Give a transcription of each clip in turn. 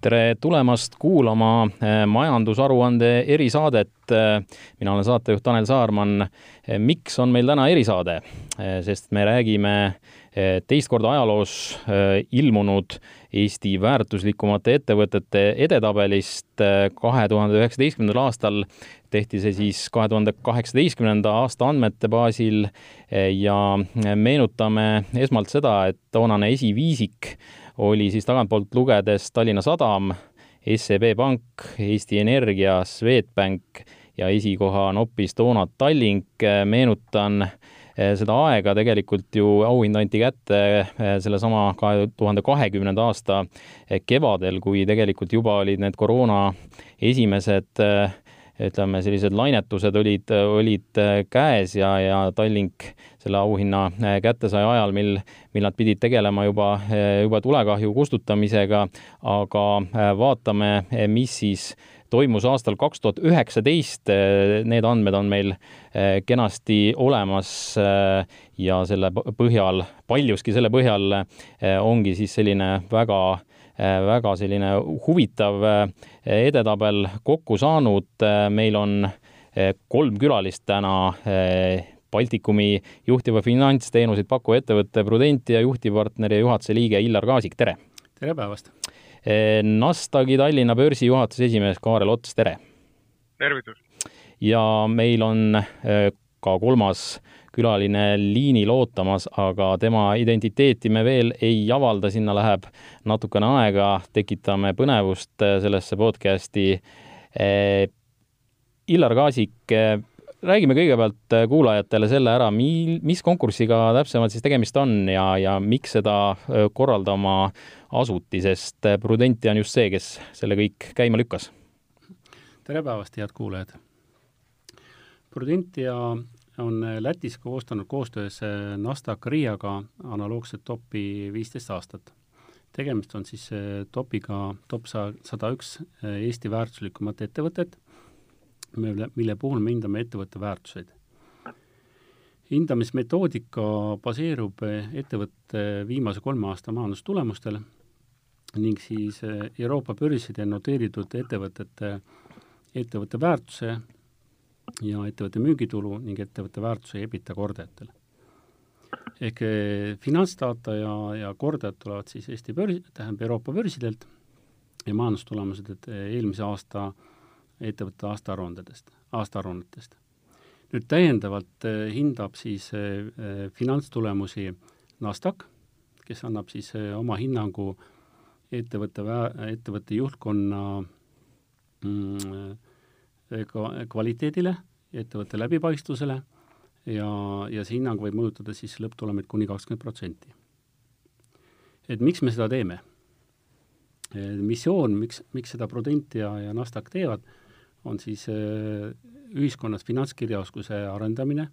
tere tulemast kuulama eh, majandusaruande erisaadet. Eh, mina olen saatejuht Tanel Saarman. Eh, miks on meil täna erisaade? sest me räägime teist korda ajaloos ilmunud Eesti väärtuslikumate ettevõtete edetabelist. kahe tuhande üheksateistkümnendal aastal tehti see siis kahe tuhande kaheksateistkümnenda aasta andmete baasil ja meenutame esmalt seda, et toonane esiviisik oli siis tagantpoolt lugedes Tallinna Sadam, SEB Pank, Eesti Energia, Swedbank ja esikoha on hoopis toona Tallink. meenutan eh, seda aega tegelikult ju auhind anti kätte eh, sellesama kahe tuhande kahekümnenda aasta eh, kevadel, kui tegelikult juba olid need koroona esimesed ütleme, sellised lainetused olid, olid käes ja, ja Tallink selle auhinna kätte sai ajal, mil, mil nad pidid tegelema juba, juba tulekahju kustutamisega, aga vaatame, mis siis toimus aastal kaks tuhat üheksateist, need andmed on meil kenasti olemas ja selle põhjal, paljuski selle põhjal ongi siis selline väga Äh, väga selline huvitav äh, edetabel kokku saanud. Äh, meil on kolm külalist täna. Baltikumi juhtiva finantsteenuseid pakkuva ettevõtte Prudentia juhtivpartner ja juhatuse liige Illar Kaasik, tere! tere päevast! Nasdaqi Tallinna börsi juhatuse esimees Kaarel Ots, tere! tervitus! ja meil on ka kolmas külaline liinil ootamas, aga tema identiteeti me veel ei avalda, sinna läheb natukene aega, tekitame põnevust äh, sellesse podcasti. Illar Kaasik, räägime kõigepealt kuulajatele selle ära, mil, mis konkursiga täpsemalt siis tegemist on ja, ja miks seda korraldama asuti, sest Prudentia on just see, kes selle kõik käima lükkas. tere päevast, head kuulajad! Prudentia on äh, Lätis koostanud koostöös äh, Nasdaq Riiaga analoogset topi viisteist aastat. tegemist on siis äh, topiga top sada üks Eesti väärtuslikumat ettevõtet, mille, mille puhul me hindame ettevõtte väärtuseid. hindamismetoodika baseerub ettevõtte viimase kolme aasta majandustulemustel ning siis Euroopa börsidel noteeritud ettevõtete, ettevõtte väärtuse ja ettevõtte müügitulu ning ettevõtte väärtuse EBITDA kordajatel. ehk eh, finantsdata ja, ja kordajad tulevad siis Eesti börsi, tähendab Euroopa börsidelt ja majandustulemused, et eh, eelmise aasta ettevõtte aastaaruandedest, aastaaruannetest. nüüd täiendavalt eh, hindab siis finantstulemusi Nasdaq, kes annab siis oma hinnangu ettevõtte, ettevõtte juhtkonna mm, kvaliteedile, ettevõtte läbipaistvusele ja, ja see hinnang võib mõjutada siis lõpptulemit kuni kakskümmend protsenti. et miks me seda teeme? missioon, miks, miks seda Prudentia ja Nasdaq teevad, on siis äh, ühiskonnas finantskirjaoskuse arendamine,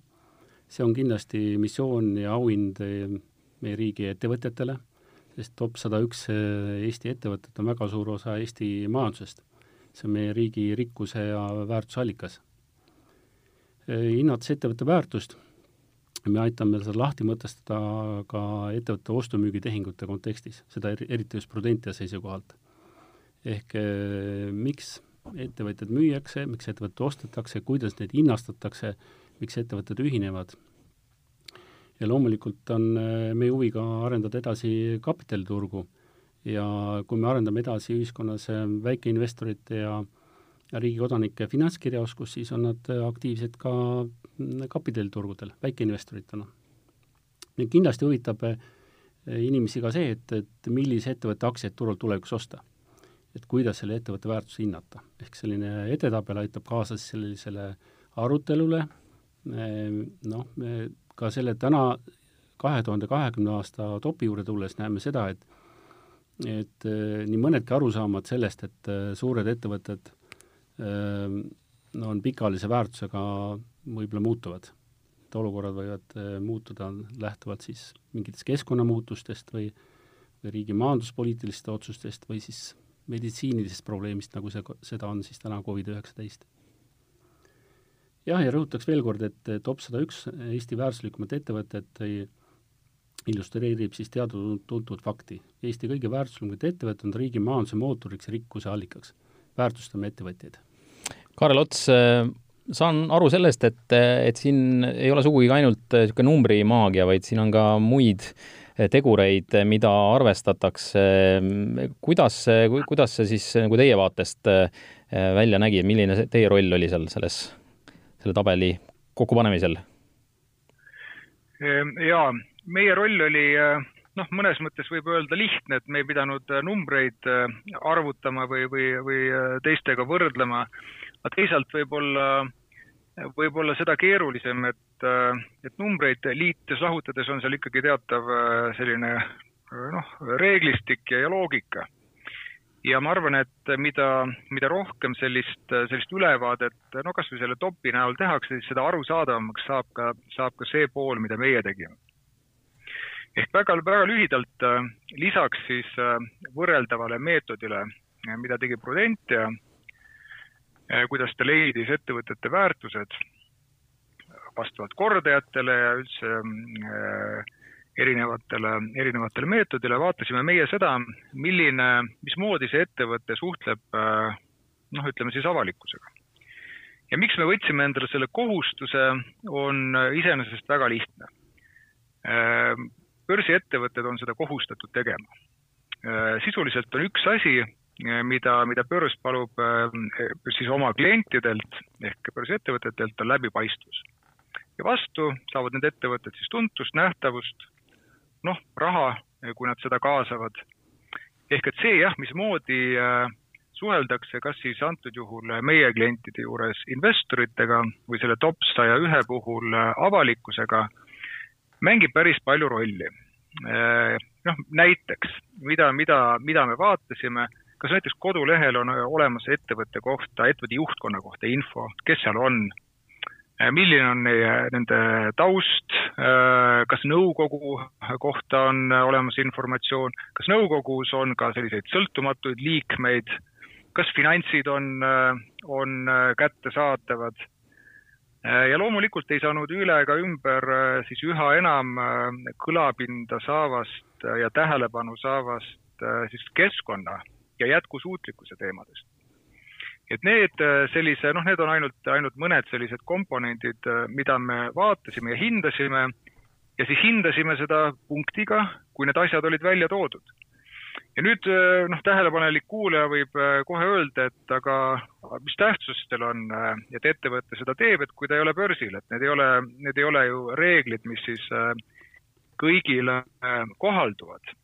see on kindlasti missioon ja auhind äh, meie riigi ettevõtjatele, sest top sada üks äh, Eesti ettevõtet on väga suur osa Eesti majandusest see on meie riigi rikkuse ja väärtusallikas. hinnates ettevõtte väärtust, me aitame seda lahti mõtestada ka ettevõtte ostu-müügitehingute kontekstis, seda eriti just Prudentia seisukohalt. ehk eh, miks ettevõtted müüakse, miks ettevõtted ostetakse, kuidas neid hinnastatakse, miks ettevõtted ühinevad. ja loomulikult on eh, meie huvi ka arendada edasi kapitaliturgu ja kui me arendame edasi ühiskonnas äh, väikeinvestorite ja riigi kodanike finantskirjaoskust, siis on nad äh, aktiivsed ka mm, kapitaliturgudel väikeinvestoritena. nüüd kindlasti huvitab äh, inimesi ka see, et, et millise ettevõtte aktsiaid turul tulevikus osta. Et kuidas selle ettevõtte väärtust hinnata. ehk selline edetabel aitab kaasa siis sellisele arutelule, noh, ka selle täna kahe tuhande kahekümne aasta topi juurde tulles näeme seda, et et äh, nii mõnedki arusaamad sellest, et äh, suured ettevõtted äh, on pikaajalise väärtusega, võib-olla muutuvad. et olukorrad võivad muutuda lähtuvalt siis mingitest keskkonnamuutustest või, või riigi majanduspoliitilistest otsustest või siis meditsiinilisest probleemist, nagu see, seda on siis täna Covid-19. jah, ja rõhutaks veel kord, et top sada üks Eesti väärtuslikumat ettevõtet illustreerib siis teada-tuntud fakti. Eesti kõige väärtuslikumad ettevõtted on riigi majanduse mootoriks ja rikkuse allikaks. väärtustame ettevõtjaid. Kaarel Ots, saan aru sellest, et, et siin ei ole sugugi ainult niisugune numbrimaagia, vaid siin on ka muid tegureid, mida arvestatakse. kuidas see, kuidas see siis nagu teie vaatest välja nägi, milline teie roll oli seal selles, selle tabeli kokkupanemisel? Ehm, jaa, meie roll oli noh, mõnes mõttes võib öelda lihtne, et me ei pidanud numbreid arvutama või, või, või teistega võrdlema, aga teisalt võib-olla võib-olla seda keerulisem, et, et numbreid liites-lahutades on seal ikkagi teatav selline noh, reeglistik ja, ja loogika. ja ma arvan, et mida, mida rohkem sellist, sellist ülevaadet, no kas või selle topi näol tehakse, siis seda arusaadavamaks saab ka, saab ka see pool, mida meie tegime. ehk väga, väga lühidalt lisaks siis võrreldavale meetodile, mida tegi Prudentia Eh, kuidas ta leidis ettevõtete väärtused vastavalt kordajatele ja üldse äh, erinevatele, erinevatele meetodile, vaatasime meie seda, milline, mismoodi see ettevõte suhtleb äh, noh, ütleme siis avalikkusega. ja miks me võtsime endale selle kohustuse, on iseenesest väga lihtne. börsiettevõtted on seda kohustatud tegema. sisuliselt on üks asi, mida, mida börs palub eh, siis oma klientidelt ehk börsiettevõtetelt, on läbipaistvus. ja vastu saavad need ettevõtted siis tuntust, nähtavust, noh, raha, kui nad seda kaasavad. ehk et see jah, mismoodi eh, suheldakse, kas siis antud juhul meie klientide juures investoritega või selle top saja ühe puhul eh, avalikkusega, mängib päris palju rolli. noh, näiteks, mida, mida, mida me vaatasime kas näiteks kodulehel on olemas ettevõtte kohta, ettevõtte juhtkonna kohta info, kes seal on, äh, milline on neie, nende taust, äh, kas nõukogu kohta on olemas informatsioon, kas nõukogus on ka selliseid sõltumatuid liikmeid, kas finantsid on, äh, on kättesaadavad? Ja loomulikult ei saanud üle ega ümber siis üha enam kõlapinda saavast ja tähelepanu saavast siis keskkonna ja jätkusuutlikkuse teemadest. et need äh, sellise, noh, need on ainult, ainult mõned sellised komponendid, äh, mida me vaatasime ja hindasime ja siis hindasime seda punktiga, kui need asjad olid välja toodud. ja nüüd äh, noh, tähelepanelik kuulaja võib kohe öelda, et aga mis tähtsus teil on, et ettevõte seda teeb, et kui ta ei ole börsil, et need ei ole, need ei ole ju reeglid, mis siis kõigile kohalduvad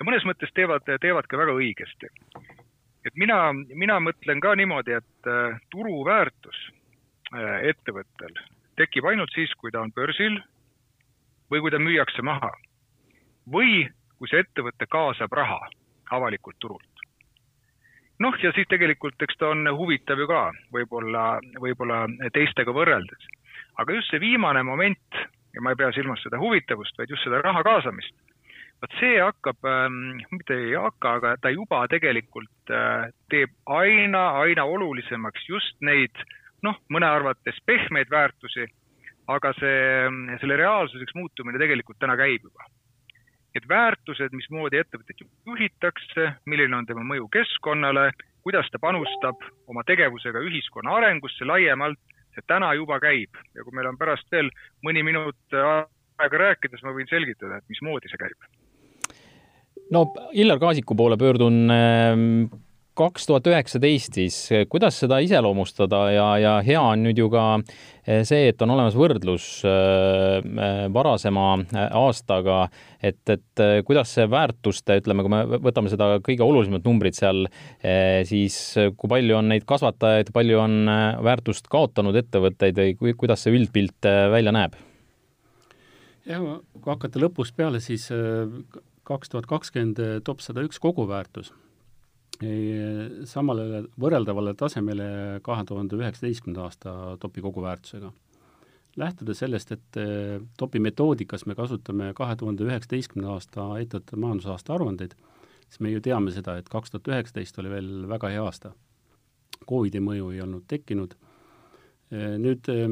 ja mõnes mõttes teevad, teevad ka väga õigesti. et mina, mina mõtlen ka niimoodi, et äh, turuväärtus äh, ettevõttel tekib ainult siis, kui ta on börsil või kui ta müüakse maha. või kui see ettevõte kaasab raha avalikult turult. noh, ja siis tegelikult eks ta on huvitav ju ka võib-olla, võib-olla teistega võrreldes. aga just see viimane moment ja ma ei pea silmas seda huvitavust, vaid just seda raha kaasamist vot see hakkab, ähm, mitte ei hakka, aga ta juba tegelikult äh, teeb aina, aina olulisemaks just neid noh, mõne arvates pehmeid väärtusi, aga see, selle reaalsuseks muutumine tegelikult täna käib juba. et väärtused, mismoodi ettevõtet juhitakse, milline on tema mõju keskkonnale, kuidas ta panustab oma tegevusega ühiskonna arengusse laiemalt, see täna juba käib ja kui meil on pärast veel mõni minut aega rääkida, siis ma võin selgitada, et mismoodi see käib no Illar Kaasiku poole pöördun ehm, kaks tuhat üheksateist siis, kuidas seda iseloomustada ja, ja hea on nüüd ju ka eh, see, et on olemas võrdlus eh, eh, varasema aastaga, et, et kuidas see väärtuste, ütleme, kui me võtame seda kõige olulisemat numbrit seal, siis kui palju on neid kasvatajaid, palju on väärtust kaotanud ettevõtteid või kuidas see üldpilt välja näeb? jah, kui hakata lõpust peale, siis kaks tuhat kakskümmend top sada üks koguväärtus samale võrreldavale tasemele kahe tuhande üheksateistkümnenda aasta topi koguväärtusega. lähtudes sellest, et eh, topi metoodikas me kasutame kahe tuhande üheksateistkümnenda aasta ettevõtte majandusaasta aruandeid, siis me ju teame seda, et kaks tuhat üheksateist oli veel väga hea aasta. Covidi mõju ei olnud tekkinud. Eh, nüüd eh,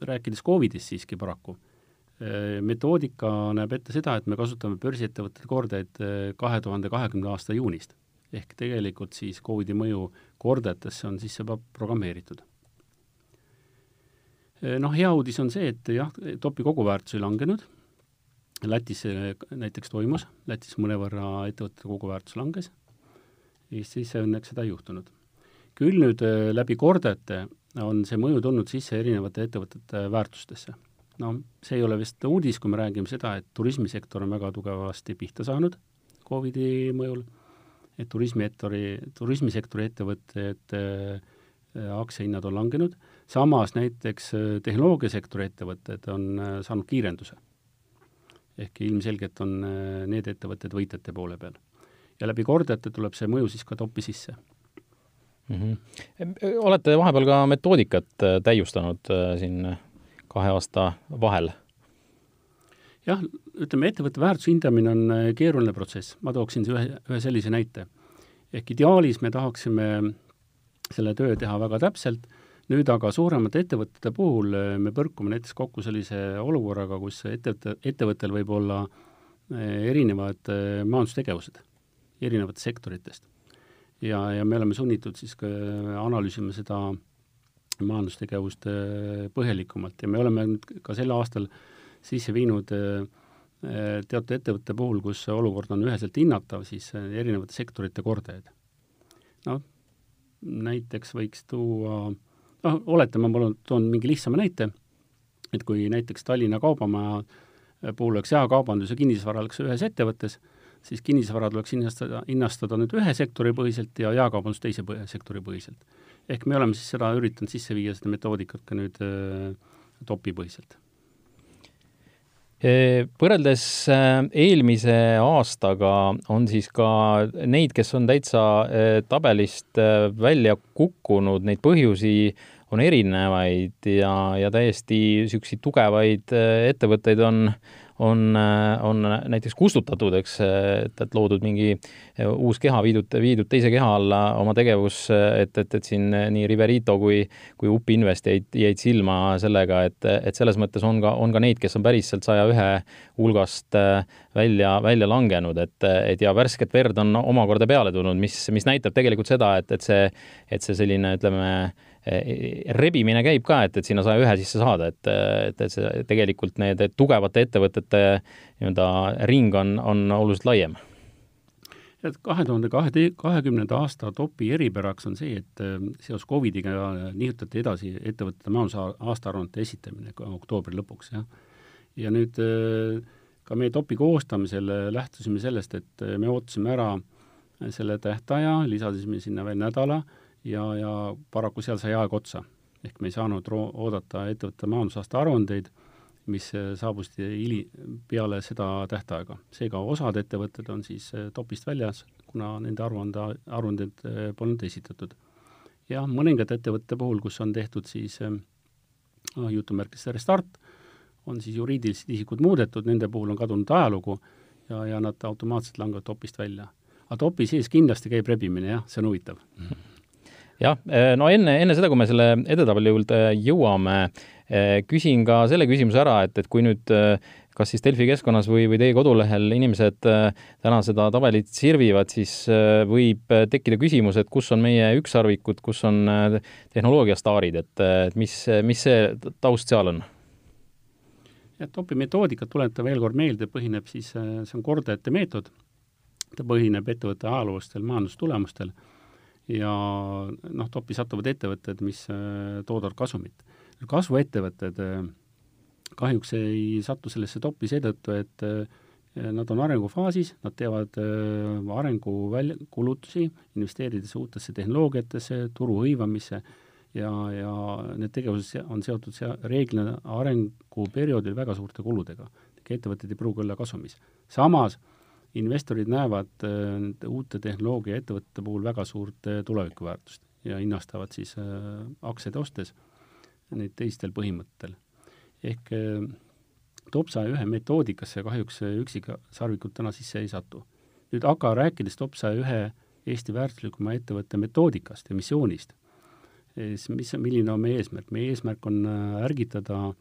rääkides Covidist siiski paraku metoodika näeb ette seda, et me kasutame börsiettevõtete kordajaid kahe tuhande kahekümnenda aasta juunist. ehk tegelikult siis Covidi mõju kordajatesse on sisse programmeeritud. noh, hea uudis on see, et jah, topi koguväärtus ei langenud, Lätis näiteks toimus, Lätis mõnevõrra ettevõtete koguväärtus langes, Eestis õnneks seda ei juhtunud. küll nüüd läbi kordajate on see mõju tulnud sisse erinevate ettevõtete väärtustesse no see ei ole vist uudis, kui me räägime seda, et turismisektor on väga tugevasti pihta saanud Covidi mõjul, et turismisektori, turismisektori ettevõtete äh, aktsiahinnad on langenud, samas näiteks äh, tehnoloogiasektori ettevõtted on äh, saanud kiirenduse. ehk ilmselgelt on need ettevõtted võitjate poole peal. ja läbi kordajate tuleb see mõju siis ka topi sisse mm. -hmm. olete vahepeal ka metoodikat täiustanud siin kahe aasta vahel? jah, ütleme, ettevõtte väärtuse hindamine on äh, keeruline protsess, ma tooksin ühe, ühe sellise näite. ehk ideaalis me tahaksime selle töö teha väga täpselt, nüüd aga suuremate ettevõtete puhul äh, me põrkume näiteks kokku sellise olukorraga, kus ettevõte, ettevõttel võib olla äh, erinevad majandustegevused erinevatest sektoritest. ja, ja me oleme sunnitud siis analüüsima seda äh, majandustegevust äh, põhjalikumalt ja me oleme nüüd ka sel aastal sisse viinud äh, äh, teatud ettevõtte puhul, kus olukord on üheselt hinnatav, siis erinevate sektorite kordajaid. noh, näiteks võiks tuua, noh, oletame, ma toon mingi lihtsama näite, et kui näiteks Tallinna Kaubamaja puhul oleks jaekaubandus ja kinnisvara oleks ühes ettevõttes, siis kinnisvara tuleks hinnastada, hinnastada nüüd ühe sektori põhiselt ja jaekaubandus teise sektori põhiselt ehk me oleme siis seda üritanud sisse viia, seda metoodikat ka nüüd äh, topipõhiselt. Võrreldes äh, eelmise aastaga on siis ka neid, kes on täitsa äh, tabelist välja kukkunud, neid põhjusi on erinevaid ja, ja täiesti niisuguseid tugevaid ettevõtteid on on, on näiteks kustutatud, eks, et, et loodud mingi uus keha, viidud, viidud teise keha alla oma tegevus, et, et, et siin nii Riverito kui, kui UP Invest jäid, jäid silma sellega, et, et selles mõttes on ka, on ka neid, kes on päris sealt saja ühe hulgast välja, välja langenud, et, et ja värsket verd on omakorda peale tulnud, mis, mis näitab tegelikult seda, et, et see, et see selline, ütleme, Eh, rebimine käib ka, et, et sinna saja ühe sisse saada, et, et, et see tegelikult need tugevate ettevõtete nii-öelda ring on, on oluliselt laiem et kahe tuhande kahe, kahekümnenda aasta topi eripäraks on see, et eh, seoses Covidiga nihutati edasi ettevõtete majanduse aastaaruannete esitamine oktoobri lõpuks, jah. ja nüüd eh, ka meie topi koostamisel lähtusime sellest, et me ootasime ära selle tähtaja, lisasime sinna veel nädala ja, ja paraku seal sai aeg otsa. ehk me ei saanud oodata ettevõtte majandusaasta aruandeid, mis äh, saabusid hili-, peale seda tähtaega. seega osad ettevõtted on siis äh, topist väljas, kuna nende aruande, aruanded äh, polnud esitatud. ja mõningate ettevõtete puhul, kus on tehtud siis noh, jutumärkides restart, on siis juriidilised isikud muudetud, nende puhul on kadunud ajalugu ja, ja nad automaatselt langevad topist välja. aga topi sees kindlasti käib rebimine, jah, see on huvitav mm. -hmm jah, eh, no enne, enne seda, kui me selle edetabeli juurde jõuame, eh, küsin ka selle küsimuse ära, et, et kui nüüd eh, kas siis Delfi keskkonnas või, või teie kodulehel inimesed täna seda tabelit sirvivad, siis võib tekkida küsimus, et kus on meie ükssarvikud, kus on tehnoloogiastaarid, et, et mis, mis see taust seal on? topi metoodika, tuletan veel kord meelde, põhineb siis, see on kordajate meetod, ta põhineb ettevõtte ajaloolistel majandustulemustel ja noh, toppi satuvad ettevõtted, mis äh, toodavad kasumit. kasvuettevõtted äh, kahjuks ei satu sellesse toppi seetõttu, et äh, nad on arengufaasis, nad teevad arengu välja, kulutusi, investeerides uutesse tehnoloogiatesse, turu hõivamisse ja, ja need tegevused on seotud sea-, reeglina arenguperioodil väga suurte kuludega. ettevõtted ei pruugi olla kasumis. samas äh, investorid näevad äh, uute tehnoloogiaettevõtete puhul väga suurt äh, tulevikuväärtust ja hinnastavad siis äh, aktsiaid ostes neid teistel põhimõtetel. ehk top saja ühe metoodikasse kahjuks üksikasarvikud täna sisse ei satu. nüüd aga rääkides top saja ühe Eesti väärtuslikuma ettevõtte metoodikast ja missioonist, siis mis, milline on meie eesmärk? meie eesmärk on ärgitada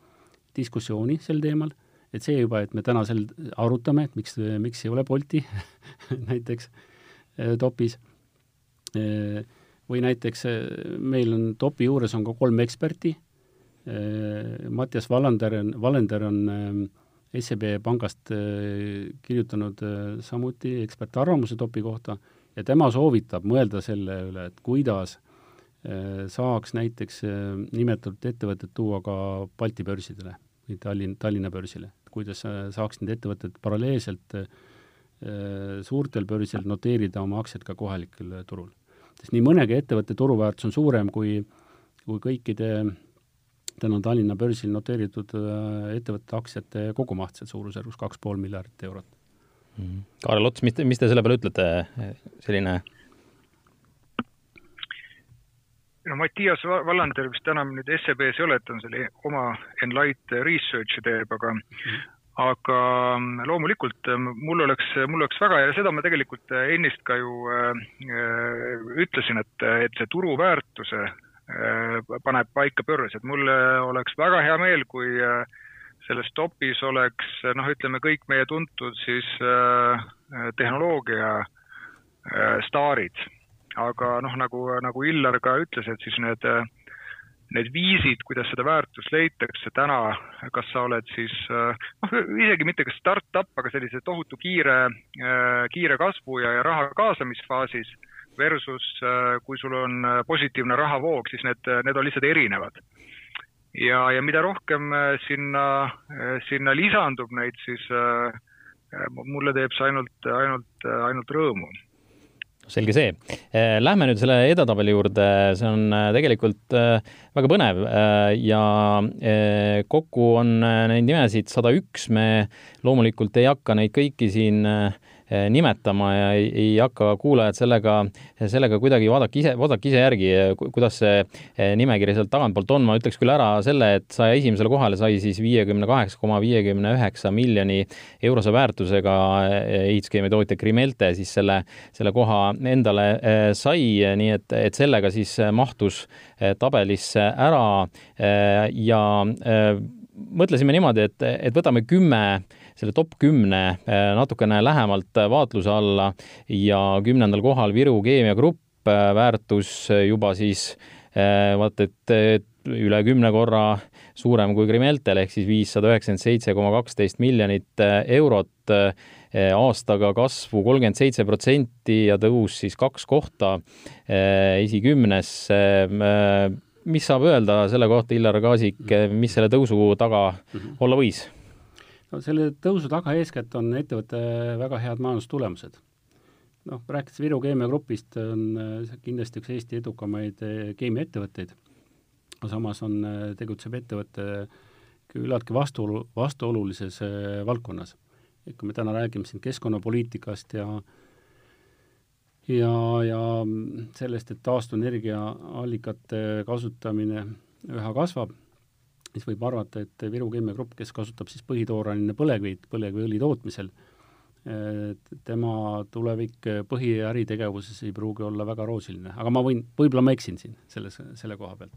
diskussiooni sel teemal et see juba, et me täna sel arutame, et miks, miks ei ole Bolti näiteks topis, või näiteks meil on topi juures on ka kolm eksperti, Mattias Vallander on, Vallender on SEB pangast kirjutanud samuti ekspertarvamuse topi kohta ja tema soovitab mõelda selle üle, et kuidas saaks näiteks nimetatud ettevõtted tuua ka Balti börsidele või Tallinn, Tallinna börsile kuidas saaks need ettevõtted paralleelselt äh, suurtel börsidel noteerida oma aktsiaid ka kohalikul turul. sest nii mõnegi ettevõtte turuväärtus on suurem kui, kui kõikide täna Tallinna börsil noteeritud äh, ettevõtete aktsiate kogumaht, seal suurusjärgus kaks pool miljardit eurot mm. -hmm. Kaarel Ots, mis te, mis te selle peale ütlete, selline no Mattias Vallander vist enam nüüd SEB-s ei ole, et ta on selle oma Enlight Research'i teeb, aga aga mm, loomulikult mm, mul oleks, mul oleks väga ja seda ma tegelikult ennist ka ju äh, ütlesin, et, et see turuväärtuse äh, paneb paika börs, et mul oleks väga hea meel, kui äh, selles topis oleks noh, ütleme kõik meie tuntud siis äh, tehnoloogia äh, staarid aga noh, nagu, nagu Illar ka ütles, et siis need, need viisid, kuidas seda väärtust leitakse täna, kas sa oled siis noh, isegi mitte kas startup, aga sellise tohutu kiire, kiire kasvu ja, ja raha kaasamisfaasis versus kui sul on positiivne rahavoog, siis need, need on lihtsalt erinevad. ja, ja mida rohkem sinna, sinna lisandub neid, siis mulle teeb see ainult, ainult, ainult rõõmu selge see. Eh, lähme nüüd selle edetabeli juurde, see on eh, tegelikult eh, väga põnev ja kokku on neid nimesid sada üks, me loomulikult ei hakka neid kõiki siin Eh, nimetama ja ei, ei hakka kuulajad sellega, sellega kuidagi vaadake ise, vaadake ise järgi, kuidas see eh, nimekiri sealt tagantpoolt on. ma ütleks küll ära selle, et saja esimesele kohale sai siis viiekümne kaheksa koma viiekümne üheksa miljoni eurose väärtusega eh, ehituskeemia tootja Krimelte siis selle, selle koha endale sai, nii et, et sellega siis mahtus tabelisse ära ja mõtlesime niimoodi, et, et võtame kümme selle top kümne äh, natukene lähemalt vaatluse alla ja kümnendal kohal Viru Keemia Grupp, äh, väärtus juba siis äh, vaat et üle kümne korra suurem kui Grimeltel ehk siis viissada üheksakümmend seitse koma kaksteist miljonit eurot aastaga kasvu kolmkümmend seitse protsenti ja tõus siis kaks kohta esikümnesse. mis saab öelda selle kohta, Illar Kaasik, mis selle tõusu taga mhm. olla võis? No selle tõusu taga eeskätt on ettevõtte väga head majandustulemused. noh, rääkides Viru keemiagrupist, on see kindlasti üks Eesti edukamaid eh, keemiaettevõtteid, samas on, eh, tegutseb ettevõte küllaltki vastuolu, vastuolulises valdkonnas. et kui me täna räägime siin keskkonnapoliitikast ja ja, ja sellest, et taastuvenergia allikate kasutamine üha kasvab, siis võib arvata, et Viru Keemia Grupp, kes kasutab siis põhitoorainena põlevkivi, põlevkiviõli tootmisel, tema tulevik põhiäritegevuses ei pruugi olla väga roosiline, aga ma võin, võib-olla ma eksin siin selles, selle koha pealt.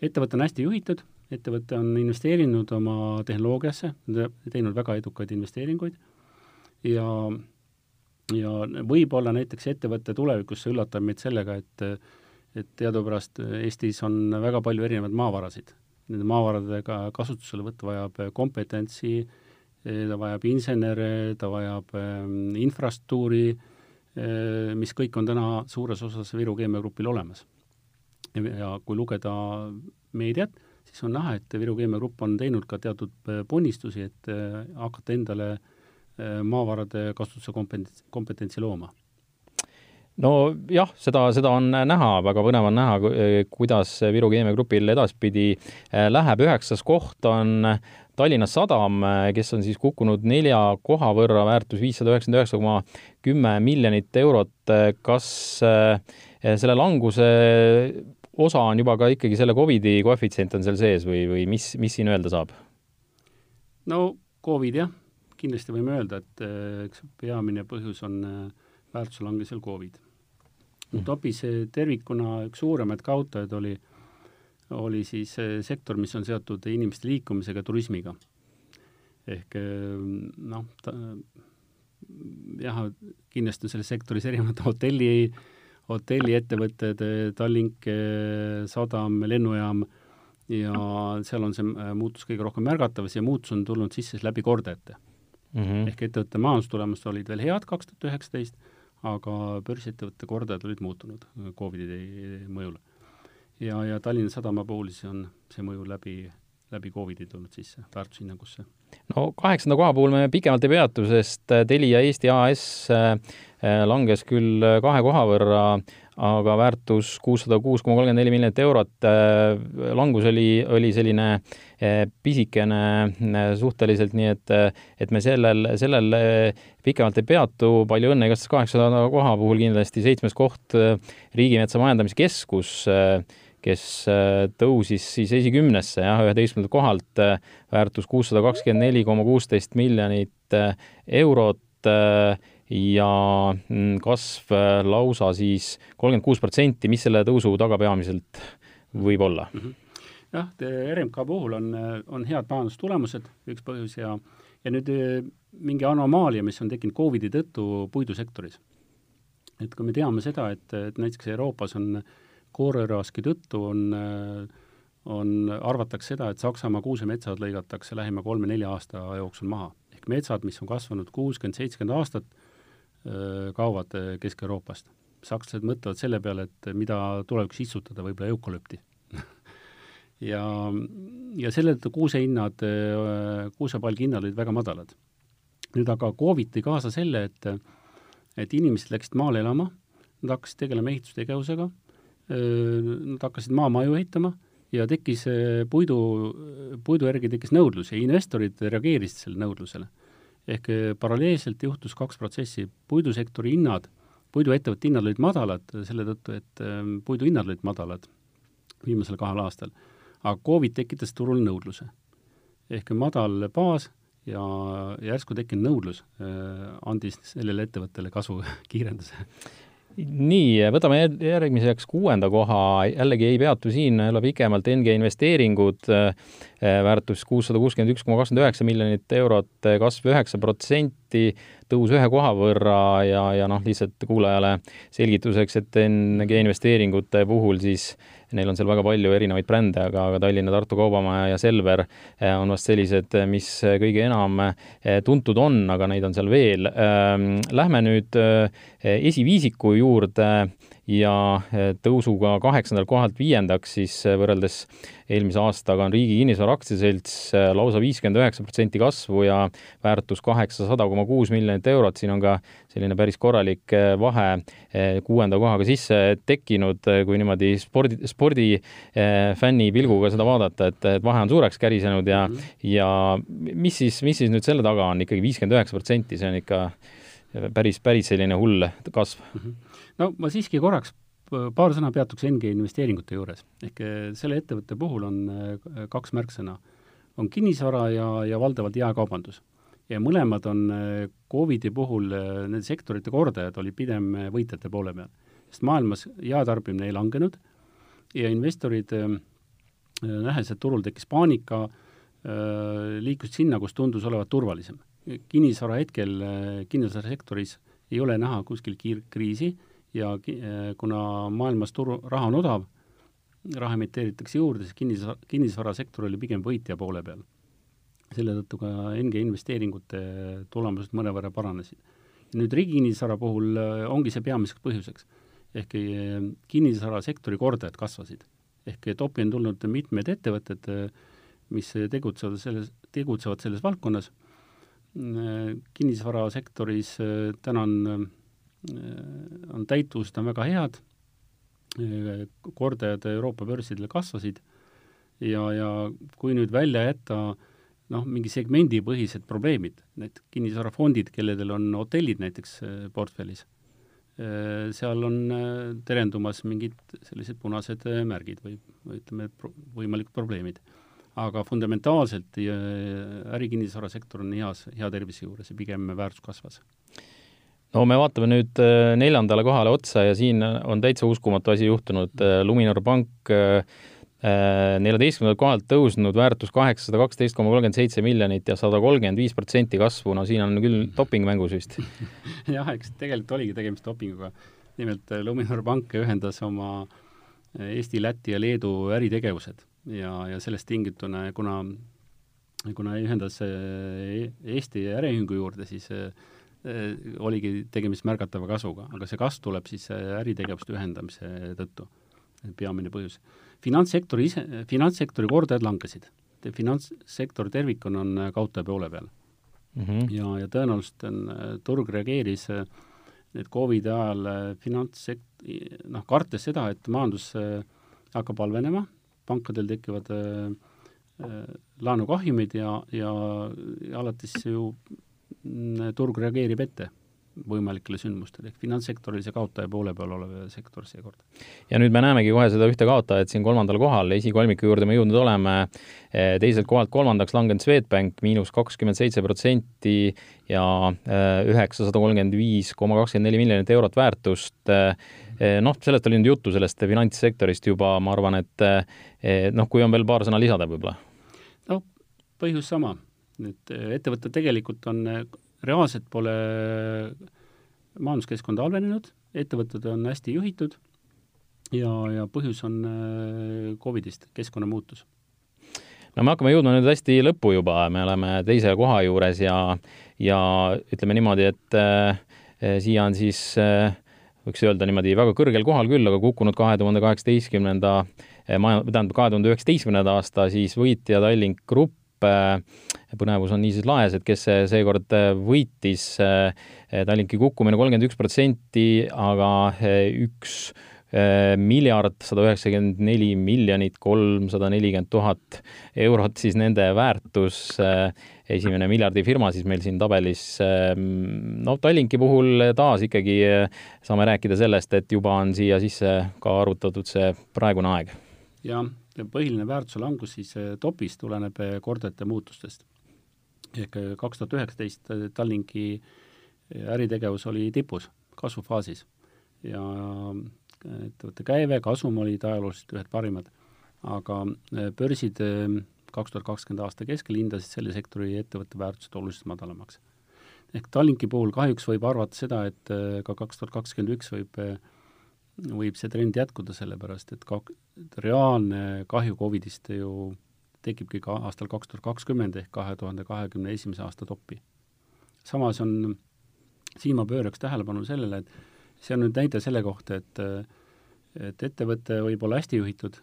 ettevõte on hästi juhitud, ettevõte on investeerinud oma tehnoloogiasse, teinud väga edukaid investeeringuid ja ja võib-olla näiteks ettevõte tulevikus üllatab meid sellega, et et teadupärast Eestis on väga palju erinevaid maavarasid nende maavaradega kasutuselevõtt vajab äh, kompetentsi, äh, ta vajab insenere, ta vajab ähm, infrastruktuuri, äh, mis kõik on täna suures osas Viru Keemiagrupil olemas. ja kui lugeda meediat, siis on näha, et Viru Keemiagrupp on teinud ka teatud ponnistusi, et hakata endale maavarade kasutuse kompetentsi, kompetentsi looma nojah, seda, seda on näha, väga põnev on näha, kuidas Viru Keemia Grupil edaspidi äh, läheb. üheksas koht on Tallinna Sadam, kes on siis kukkunud nelja koha võrra, väärtus viissada üheksakümmend üheksa koma kümme miljonit eurot. kas äh, selle languse osa on juba ka ikkagi selle Covidi koefitsient on seal sees või, või mis, mis siin öelda saab? no Covid jah, kindlasti võime öelda, et äh, eks peamine põhjus on väärtuse langesel Covid mm.. Topis tervikuna üks suuremaid kaotajaid oli, oli siis sektor, mis on seotud inimeste liikumisega, turismiga. ehk noh, jah, kindlasti on selles sektoris erinevad hotelli, hotelliettevõtted, Tallink, sadam, lennujaam ja seal on see muutus kõige rohkem märgatav, see muutus on tulnud sisse siis läbi kordajate mm. -hmm. ehk ettevõtte majandustulemused olid veel head kaks tuhat üheksateist, aga börsiettevõtte kordajad olid muutunud Covidi mõjul. ja, ja Tallinna Sadama puhul siis on see mõju läbi, läbi Covidi tulnud sisse väärtushinnangusse. No kaheksanda koha puhul me pikemalt ei peatu, sest Telia Eesti AS äh, langes küll kahe koha võrra aga väärtus kuussada kuus koma kolmkümmend neli miljonit eurot. Äh, langus oli, oli selline äh, pisikene äh, suhteliselt, nii et, et me sellel, sellel pikemalt ei peatu. palju õnne igastahes kaheksasada koha puhul kindlasti seitsmes koht Riigimetsa Majandamise Keskus kes tõusis siis esikümnesse jah, üheteistkümnendalt kohalt, väärtus kuussada kakskümmend neli koma kuusteist miljonit eurot ja mm, kasv äh, lausa siis kolmkümmend kuus protsenti, mis selle tõusu taga peamiselt võib olla? -hmm jah, RMK puhul on, on head majandustulemused, üks põhjus ja, ja nüüd äh, mingi anomaalia, mis on tekkinud Covidi tõttu puidusektoris. et kui me teame seda, et, et näiteks Euroopas on kooreraski tõttu on, on, arvatakse seda, et Saksamaa kuusemetsad lõigatakse lähima kolme-nelja aasta jooksul maha. ehk metsad, mis on kasvanud kuuskümmend, seitsekümmend aastat, kaovad Kesk-Euroopast. sakslased mõtlevad selle peale, et mida tulevikus istutada, võib-olla eukalüpti ja, ja selle tõttu kuusehinnad, kuusepalgi hinnad olid väga madalad. nüüd aga Covid tõi kaasa selle, et et inimesed läksid maale elama, nad hakkasid tegelema ehitustegevusega, nad hakkasid maamaju ehitama ja tekkis puidu, puidu järgi tekkis nõudlus ja investorid reageerisid sellele nõudlusele. Ehk eh, paralleelselt juhtus kaks protsessi, puidusektori hinnad, puiduettevõtte hinnad olid madalad selle tõttu, et puidu hinnad olid madalad viimasel kahel aastal, aga Covid tekitas turul nõudluse. ehk madal baas ja järsku tekkinud nõudlus äh, andis sellele ettevõttele kasu kiirenduse nii, võtame järgmiseks kuuenda koha, jällegi ei peatu siin jälle pikemalt, NG investeeringud, äh, väärtus kuussada kuuskümmend üks koma kakskümmend üheksa miljonit eurot, kasv üheksa protsenti, tõus ühe koha võrra ja, ja noh, lihtsalt kuulajale selgituseks, et NG investeeringute puhul siis neil on seal väga palju erinevaid brände, aga, aga Tallinna, Tartu Kaubamaja ja Selver eh, on vast sellised, mis kõige enam tuntud on, aga neid on seal veel. Ehm, lähme nüüd esiviisiku juurde ja tõusuga kaheksandalt kohalt viiendaks siis võrreldes eelmise aastaga on Riigi Kinnisvara Aktsiaselts äh, lausa viiskümmend üheksa protsenti kasvu ja väärtus kaheksasada koma kuus miljonit eurot, siin on ka selline päris korralik vahe kuuenda kohaga sisse tekkinud, kui niimoodi spordi, spordifänni pilguga seda vaadata, et, et vahe on suureks kärisenud ja mm, -hmm. ja mis siis, mis siis nüüd selle taga on ikkagi viiskümmend üheksa protsenti, see on ikka päris, päris selline hull kasv mm. -hmm. No ma siiski korraks paar sõna peatuks NG investeeringute juures. ehk eh, selle ettevõtte puhul on eh, kaks märksõna. on kinnisvara ja, ja valdavalt jaekaubandus. ja mõlemad on eh, Covidi puhul, nende sektorite kordajad olid pigem võitjate poole peal. sest maailmas jaetarbimine ei langenud ja investorid, nähes, et turul tekkis paanika, liikusid sinna, kus tundus olevat turvalisem. kinnisvara hetkel, kinnisvarasektoris ei ole näha kuskil kiir-, kriisi ja äh, kuna maailmas turu, raha on odav, raha emiteeritakse juurde, siis kinnisvara, kinnisvarasektor oli pigem võitja poole peal. selle tõttu ka NG investeeringute tulemused mõnevõrra paranesid. nüüd riigi kinnisvara puhul äh, ongi see peamiseks põhjuseks. ehk äh, kinnisvarasektori kordajad kasvasid. ehk topi on tulnud mitmed ettevõtted, mis tegutsevad selles, tegutsevad selles valdkonnas, kinnisvarasektoris täna on on täituvused on väga head, äh, kordajad Euroopa börsidel kasvasid. Ja, ja kui nüüd välja jätta noh, mingi segmendipõhised probleemid, need kinnisvarafondid, kelledel on hotellid näiteks äh, portfellis, seal on terendumas mingid sellised punased märgid või, või ütleme, võimalikud probleemid. aga fundamentaalselt ärikinnisvarasektor on heas, hea tervise juures ja pigem väärtus kasvas no me vaatame nüüd äh, neljandale kohale otsa ja siin on täitsa uskumatu asi juhtunud. Äh, Luminor pank äh, neljateistkümnendalt kohalt tõusnud väärtus kaheksasada kaksteist koma kolmkümmend seitse miljonit ja sada kolmkümmend viis protsenti kasvu, no siin on küll doping mängus vist. jah, eks tegelikult oligi tegemist dopinguga. nimelt Luminor Pank ühendas oma Eesti, Läti ja Leedu äritegevused ja, ja sellest tingituna, kuna kuna ühendas Eesti äriühingu juurde, siis oligi tegemist märgatava kasvuga, aga see kasv tuleb siis äritegevuste ühendamise tõttu, peamine põhjus finantssektori ise, finantssektori kordajad langesid. finantssektor tervikuna on kaotaja poole peal mm. -hmm. ja, ja tõenäoliselt on, turg reageeris nüüd Covidi ajal finantssekt-, noh, kartes seda, et majandus hakkab halvenema, pankadel tekivad äh, laenukahjumid ja, ja, ja alates ju turg reageerib ette võimalikele sündmustele, ehk finantssektor oli see kaotaja poole peal olev sektor seekord. ja nüüd me näemegi kohe seda ühte kaotajat siin kolmandal kohal, esikolmiku juurde me jõudnud oleme, eh, teiselt kohalt kolmandaks langenud Swedbank miinus kakskümmend seitse protsenti ja eh, üheksasada kolmkümmend viis koma kakskümmend neli miljonit eurot väärtust. Eh, noh, sellest oli nüüd juttu, sellest finantssektorist juba, ma arvan, et noh, kui on veel paar sõna lisada võib-olla. no põhjus sama, et ettevõtted tegelikult on reaalselt pole majanduskeskkond halvenenud, ettevõtted on hästi juhitud ja, ja põhjus on Covidist, keskkonnamuutus. no me hakkame jõudma nüüd hästi lõppu juba, me oleme teise koha juures ja, ja ütleme niimoodi, et äh, siia on siis äh, võiks öelda niimoodi väga kõrgel kohal küll, aga kukkunud kahe tuhande kaheksateistkümnenda äh, tähendab kahe tuhande üheksateistkümnenda aasta siis võitja Tallink Grupp Äh, põnevus on niisiis laes, et kes seekord äh, võitis, äh, Tallinki kukkumine kolmkümmend üks protsenti, aga üks miljard sada üheksakümmend neli miljonit kolmsada nelikümmend tuhat eurot siis nende väärtus. esimene miljardifirma siis meil siin tabelis. no Tallinki puhul taas ikkagi saame rääkida sellest, et juba on siia sisse ka arvutatud see praegune aeg. jah põhiline väärtuse langus siis topis tuleneb kordajate muutustest. Ehk eh, kaks tuhat üheksateist Tallinki äritegevus oli tipus, kasvufaasis ja ettevõtte käive, kasum olid ajalooliselt ühed parimad. aga börsid kaks tuhat kakskümmend aasta keskel hindasid selle sektori ettevõtte väärtused oluliselt madalamaks. ehk Tallinki puhul kahjuks võib arvata seda, et ka kaks tuhat kakskümmend üks võib võib see trend jätkuda, sellepärast et ka reaalne kahju Covidist ju tekibki ka aastal kaks tuhat kakskümmend ehk kahe tuhande kahekümne esimese aasta toppi. samas on, siin ma pööraks tähelepanu sellele, et see on nüüd näide selle kohta, et et ettevõte võib olla hästi juhitud,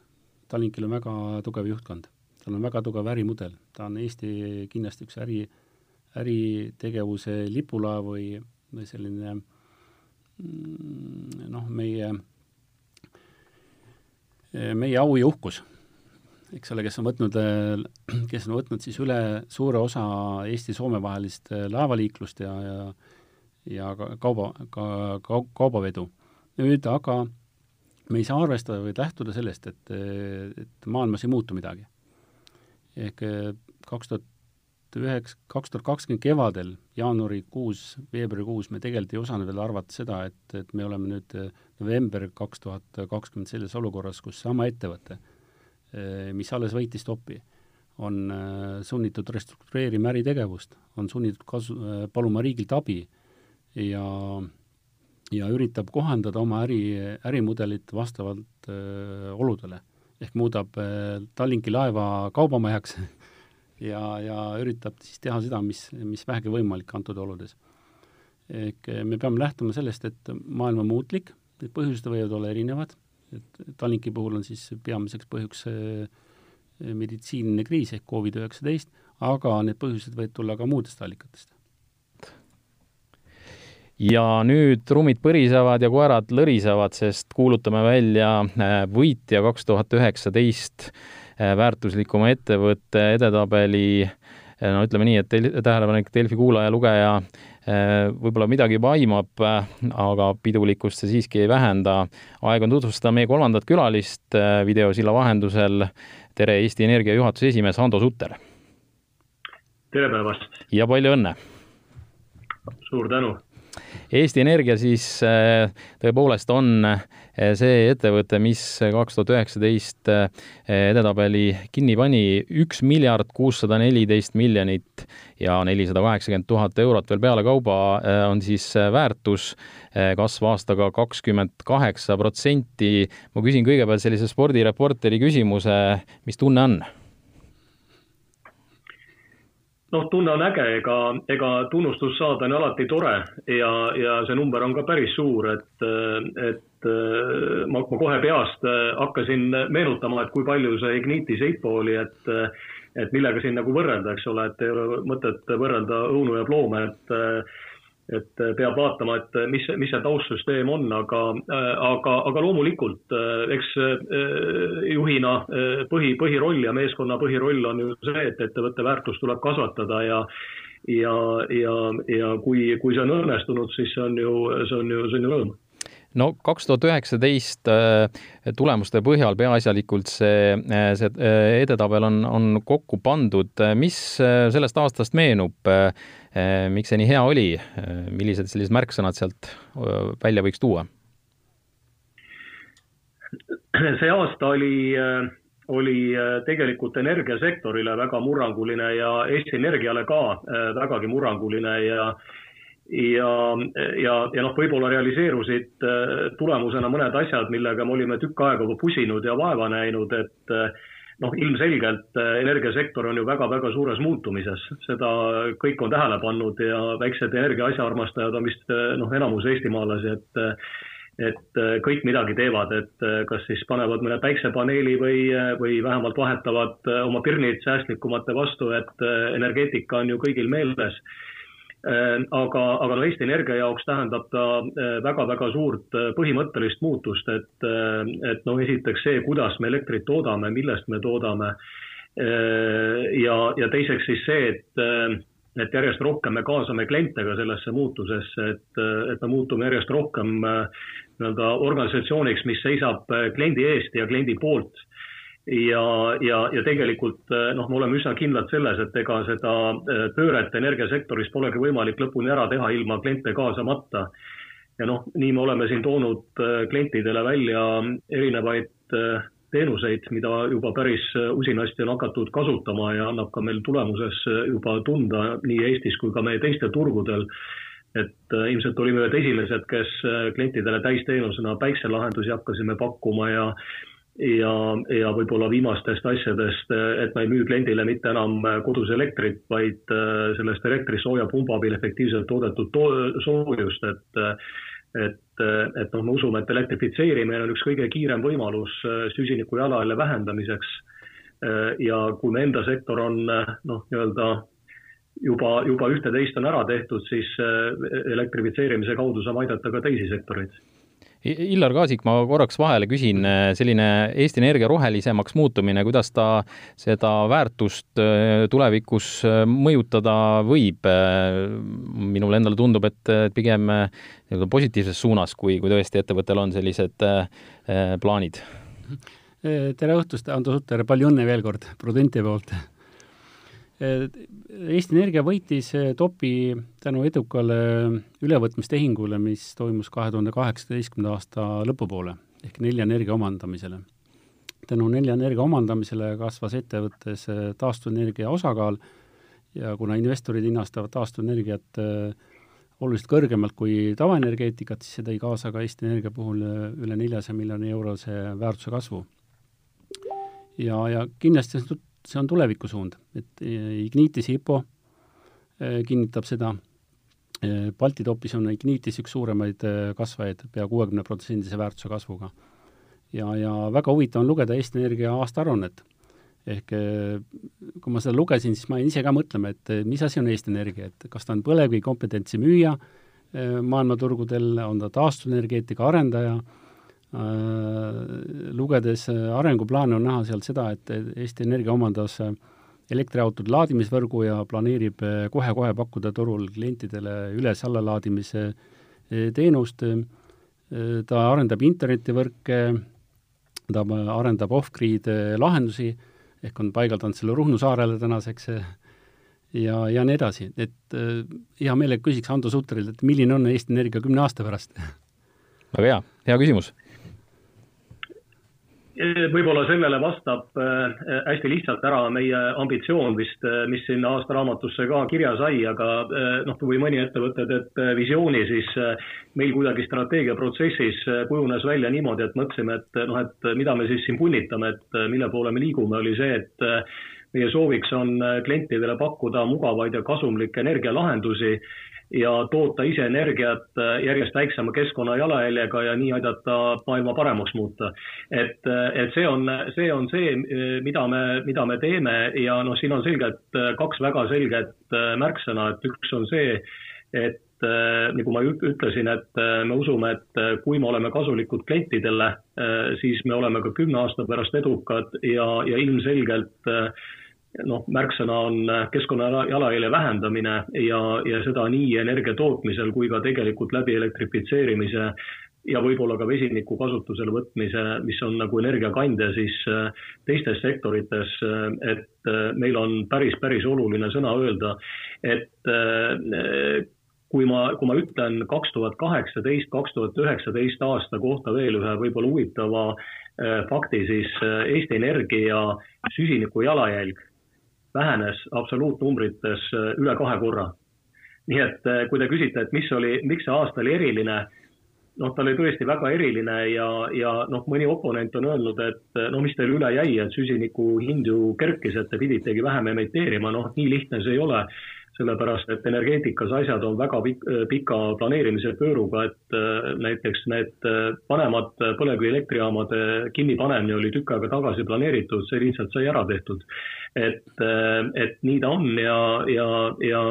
Tallinkil on väga tugev juhtkond, tal on väga tugev ärimudel, ta on Eesti kindlasti üks äri, äritegevuse lipulaev või, või selline Mm, noh, meie, meie au ja uhkus, eks ole, kes on võtnud, kes on võtnud siis üle suure osa Eesti-Soome vahelist laevaliiklust ja, ja ja ka kauba, ka kau-, kaubavedu. nüüd aga me ei saa arvestada või lähtuda sellest, et, et maailmas ei muutu midagi. ehk kaks tuhat üheks, kaks tuhat kakskümmend kevadel, jaanuarikuus, veebruarikuus me tegelikult ei osanud veel arvata seda, et, et me oleme nüüd november kaks tuhat kakskümmend selles olukorras, kus sama ettevõte, eh, mis alles võitis topi, on eh, sunnitud restruktureerima äritegevust, on sunnitud kasu, paluma riigilt abi ja ja üritab kohandada oma äri, ärimudelit vastavalt öö, oludele. ehk muudab öö, Tallinki laeva kaubamajaks ja, ja üritab siis teha seda, mis, mis vähegi võimalik antud oludes. ehk eh, me peame lähtuma sellest, et maailm on muutlik, need põhjused võivad olla erinevad, et Tallinki puhul on siis peamiseks põhjuks eh, meditsiiniline kriis ehk Covid-19, aga need põhjused võivad tulla ka muudest allikatest. Ja nüüd trummid põrisevad ja koerad lõrisevad, sest kuulutame välja eh, võitja kaks tuhat üheksateist Äh, väärtuslikuma ettevõtte edetabeli äh, no ütleme nii, et tähelepanelik Delfi kuulaja-lugeja äh, võib-olla midagi juba aimab, aga pidulikkust see siiski ei vähenda. aeg on tutvustada meie kolmandat külalist videosilla vahendusel. tere, Eesti Energia juhatuse esimees Hando Sutter! tere päevast! ja palju õnne! suur tänu! Eesti Energia siis tõepoolest on see ettevõte, mis kaks tuhat üheksateist edetabeli kinni pani, üks miljard kuussada neliteist miljonit ja nelisada kaheksakümmend tuhat eurot veel peale kauba on siis väärtus, kasv aastaga kakskümmend kaheksa protsenti. ma küsin kõigepealt sellise spordireporteri küsimuse, mis tunne on? Noh, tunne on äge, ega, ega tunnustust saada on alati tore ja, ja see number on ka päris suur, et, et ma, ma kohe peast hakkasin meenutama, et kui palju see Ignitis IPO oli, et, et millega siin nagu võrrelda, eks ole, et ei ole mõtet võrrelda õunu ja ploome, et et peab vaatama, et mis, mis see taustsüsteem on, aga, aga, aga loomulikult eks juhina põhi, põhiroll ja meeskonna põhiroll on ju see, et ettevõtte väärtust tuleb kasvatada ja ja, ja, ja kui, kui see on õnnestunud, siis see on ju, see on ju, see on ju rõõm no kaks tuhat üheksateist tulemuste põhjal peaasjalikult see, see edetabel on, on kokku pandud. mis sellest aastast meenub? Eh, miks see nii hea oli, eh, millised sellised märksõnad sealt välja võiks tuua? see aasta oli, oli tegelikult energiasektorile väga murranguline ja Eesti Energiale ka vägagi murranguline ja ja, ja, ja noh, võib-olla realiseerusid tulemusena mõned asjad, millega me olime tükk aega pusinud ja vaeva näinud, et noh, ilmselgelt äh, energiasektor on ju väga-väga suures muutumises, seda kõik on tähele pannud ja väiksed energia asjaarmastajad on vist äh, noh, enamus eestimaalasi, et et äh, kõik midagi teevad, et kas siis panevad mõne päiksepaneeli või, või vähemalt vahetavad oma pirnid säästlikumate vastu, et energeetika on ju kõigil meeles aga, aga no Eesti Energia jaoks tähendab ta väga-väga äh, suurt äh, põhimõttelist muutust, et, et noh, esiteks see, kuidas me elektrit toodame, millest me toodame. ja, ja teiseks siis see, et, et järjest rohkem me kaasame kliente ka sellesse muutusesse, et, et me muutume järjest rohkem nii-öelda organisatsiooniks, mis seisab kliendi eest ja kliendi poolt ja, ja, ja tegelikult eh, noh, me oleme üsna kindlad selles, et ega seda eh, pööret energiasektoris polegi võimalik lõpuni ära teha ilma kliente kaasamata. ja noh, nii me oleme siin toonud eh, klientidele välja erinevaid teenuseid, mida juba päris usinasti on hakatud kasutama ja annab ka meil tulemuses juba tunda nii Eestis kui ka meie teistel turgudel. et ilmselt olime ühed esimesed, kes klientidele täisteenusena päikselahendusi hakkasime pakkuma ja ja, ja võib-olla viimastest asjadest, et me ei müü kliendile mitte enam kodus elektrit, vaid äh, sellest elektrist soojapumba abil efektiivselt toodetud to soojust, et et, et noh, me usume, et elektrifitseerimine on üks kõige kiirem võimalus äh, süsiniku jalajälje vähendamiseks. Äh, ja kui me enda sektor on noh, nii-öelda juba, juba ühte-teist on ära tehtud, siis elektrifitseerimise kaudu saame aidata ka teisi sektoreid Illar Kaasik, ma korraks vahele küsin, äh, selline Eesti Energia rohelisemaks muutumine, kuidas ta seda väärtust äh, tulevikus äh, mõjutada võib? minule endale tundub, et pigem nii-öelda positiivses suunas, kui, kui tõesti ettevõttel on sellised plaanid. tere õhtust, Ando Sutter, palju õnne veel kord Prudenti poolt Eesti Energia võitis eh, topi tänu edukale ülevõtmistehingule, mis toimus kahe tuhande kaheksateistkümnenda aasta lõpupoole ehk Nelja Energia omandamisele. tänu Nelja Energia omandamisele kasvas ettevõttes eh, taastuvenergia osakaal ja kuna investorid hinnastavad taastuvenergiat eh, oluliselt kõrgemalt kui tavaenergeetikat, siis see tõi kaasa ka Eesti Energia puhul üle neljasaja miljoni eurose väärtuse kasvu. ja, ja kindlasti see on tulevikusuund, et e, Ignitis IPO e, kinnitab seda, e, Balti topis on Ignitis üks suuremaid kasvajaid, pea kuuekümne protsendise väärtuse kasvuga. ja, ja väga huvitav on lugeda Eesti Energia aastaaruannet. ehk kui ma seda lugesin, siis ma jäin ise ka mõtlema, et mis asi on Eesti Energia, et kas ta on põlevkivi kompetentsi müüja maailmaturgudel, on ta taastuvenergeetika arendaja lugedes äh, arenguplaane on näha sealt seda, et Eesti Energia omandas äh, elektriautode laadimisvõrgu ja planeerib kohe-kohe pakkuda turul klientidele üles-allalaadimise teenust. ta arendab internetivõrke, ta arendab off-grid lahendusi ehk on paigaldanud selle Ruhnu saarele tänaseks ja, ja nii edasi, et äh, hea meelega küsiks Hando Suterilt, et milline on Eesti Energia kümne aasta pärast? väga hea, hea küsimus võib-olla sellele vastab äh, hästi lihtsalt ära meie ambitsioon vist, äh, mis sinna aastaraamatusse ka kirja sai, aga äh, noh, kui mõni ettevõte teeb visiooni, siis meil kuidagi strateegiaprotsessis kujunes välja niimoodi, et mõtlesime, et noh, et mida me siis siin punnitame, et mille poole me liigume, oli see, et meie sooviks on klientidele pakkuda mugavaid ja kasumlikke energialahendusi ja toota ise energiat äh, järjest väiksema keskkonna jalajäljega ja nii aidata maailma paremaks muuta. et, äh, et see on, see on see, äh, mida me, mida me teeme ja noh, siin on selgelt kaks väga selget märksõna, et üks on see, et nagu ma ütlesin, et me usume, et kui me oleme kasulikud klientidele, siis me oleme ka kümne aasta pärast edukad ja, ja ilmselgelt äh, noh, märksõna on äh, keskkonna jalajälje vähendamine ja, ja seda nii energia tootmisel kui ka tegelikult läbi elektrifitseerimise ja võib-olla ka vesiniku kasutusele võtmise, mis on nagu energiakandja siis äh, teistes sektorites, äh, et meil on päris, päris oluline sõna öelda, et kui ma, kui ma ütlen kaks tuhat kaheksateist, kaks tuhat üheksateist aasta kohta veel ühe võib-olla huvitava fakti, siis Eesti Energia süsiniku jalajälg vähenes absoluutnumbrites äh, üle kahe korra. nii et äh, kui te küsite, et mis oli, miks see aasta oli eriline, noh, ta oli tõesti väga eriline ja, ja noh, mõni oponent on öelnud, et äh, no mis teil üle jäi, et süsiniku hind ju kerkis, et te piditegi vähem emiteerima, noh, nii lihtne see ei ole sellepärast et energeetikas asjad on väga pika planeerimise pööruga, et äh, näiteks need äh, vanemad põlevkivielektrijaamade kinnipanemine oli tükk aega tagasi planeeritud, see lihtsalt sai ära tehtud. et, äh, et nii ta on ja, ja, ja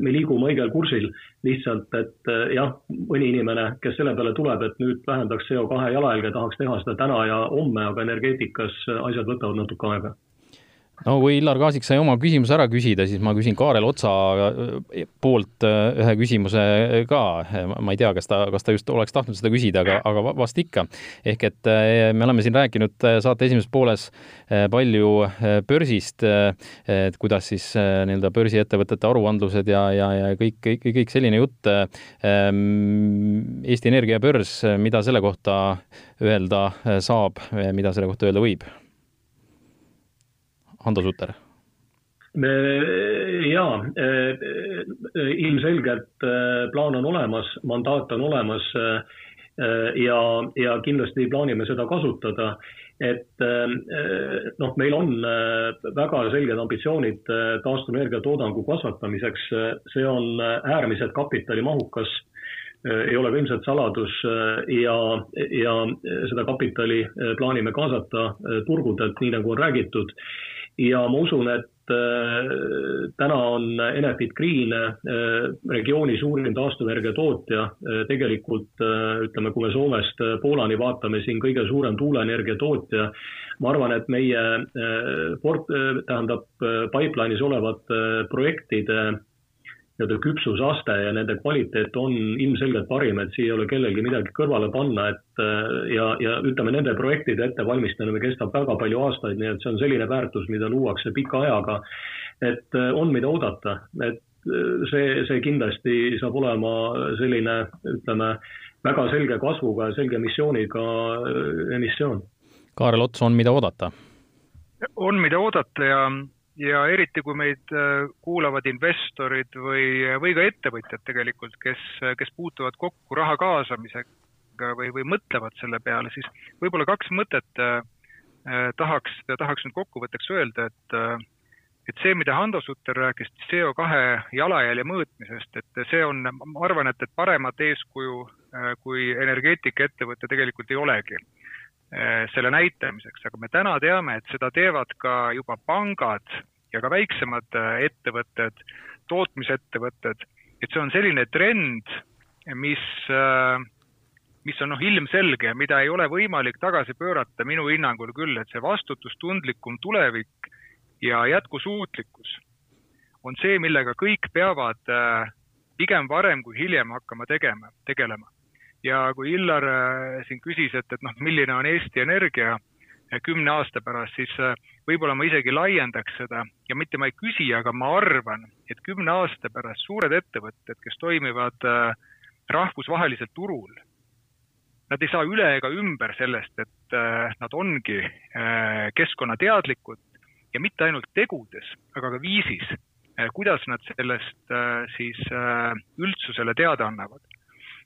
me liigume õigel kursil, lihtsalt et jah, mõni inimene, kes selle peale tuleb, et nüüd vähendaks CO2 jalajälge, tahaks teha seda täna ja homme, aga energeetikas asjad võtavad natuke aega no kui Illar Kaasik sai oma küsimuse ära küsida, siis ma küsin Kaarel Otsa äh, poolt äh, ühe küsimuse ka. ma ei tea, kas ta, kas ta just oleks tahtnud seda küsida, aga, aga vast ikka. ehk et me oleme siin rääkinud saate esimeses pooles palju börsist, et kuidas siis nii-öelda börsiettevõtete aruandlused ja, ja, ja kõik, kõik, kõik selline jutt. Ähm, Eesti Energia börs, mida selle kohta öelda saab, mida selle kohta öelda võib? Hando Sutter? jaa, eh, eh, ilmselgelt eh, plaan on olemas, mandaat on olemas ja, ja kindlasti plaanime seda kasutada et noh, meil on väga selged ambitsioonid taastuvenergia toodangu kasvatamiseks, see on äärmiselt kapitalimahukas, ei ole ka ilmselt saladus ja, ja seda kapitali plaanime kaasata turgudelt, nii nagu on räägitud ja ma usun, et äh, täna on Enefit Green äh, regiooni suurim taastuvenergia tootja, äh, tegelikult ütleme, kui me Soomest Poolani vaatame, siin kõige suurem tuuleenergia tootja. ma arvan, et meie port-, tähendab pipeline'is olevate projektide nii-öelda küpsusaste ja nende kvaliteet on ilmselgelt parim, et siia ei ole kellelgi midagi kõrvale panna, et äh, ja, ja ütleme, nende projektide ettevalmistamine kestab väga palju aastaid, nii et see on selline väärtus, mida luuakse pika ajaga. et äh, on, mida oodata, et äh, see, see kindlasti saab olema selline, ütleme, väga selge kasvuga ja selge missiooniga emissioon. Kaarel Ots, on, mida oodata? on, mida oodata ja ja eriti, kui meid äh, kuulavad investorid või, või ka ettevõtjad tegelikult, kes, kes puutuvad kokku raha kaasamisega või, või mõtlevad selle peale, siis võib-olla kaks mõtet äh, äh tahaks, tahaks nüüd kokkuvõtteks öelda, et äh, et see, mida Hando Sutter rääkis CO2 jalajälje mõõtmisest, et see on, ma arvan, et, et paremat eeskuju äh, kui energeetikaettevõte tegelikult ei olegi. Eh, selle näitamiseks, aga me täna teame, et seda teevad ka juba pangad ja ka väiksemad eh, ettevõtted, tootmisettevõtted, et see on selline trend, mis, eh, mis on noh, ilmselge mida ei ole võimalik tagasi pöörata minu hinnangul küll, et see vastutustundlikum tulevik ja jätkusuutlikkus on see, millega kõik peavad pigem varem kui hiljem hakkama tegema, tegelema ja kui Illar äh, siin küsis, et, et noh, milline on Eesti Energia kümne aasta pärast, siis võib-olla ma isegi laiendaks seda ja mitte ma ei küsi, aga ma arvan, et kümne aasta pärast suured ettevõtted, kes toimivad rahvusvahelisel turul, nad ei saa üle ega ümber sellest, et nad ongi keskkonnateadlikud ja mitte ainult tegudes, aga ka viisis, kuidas nad sellest siis üldsusele teada annavad.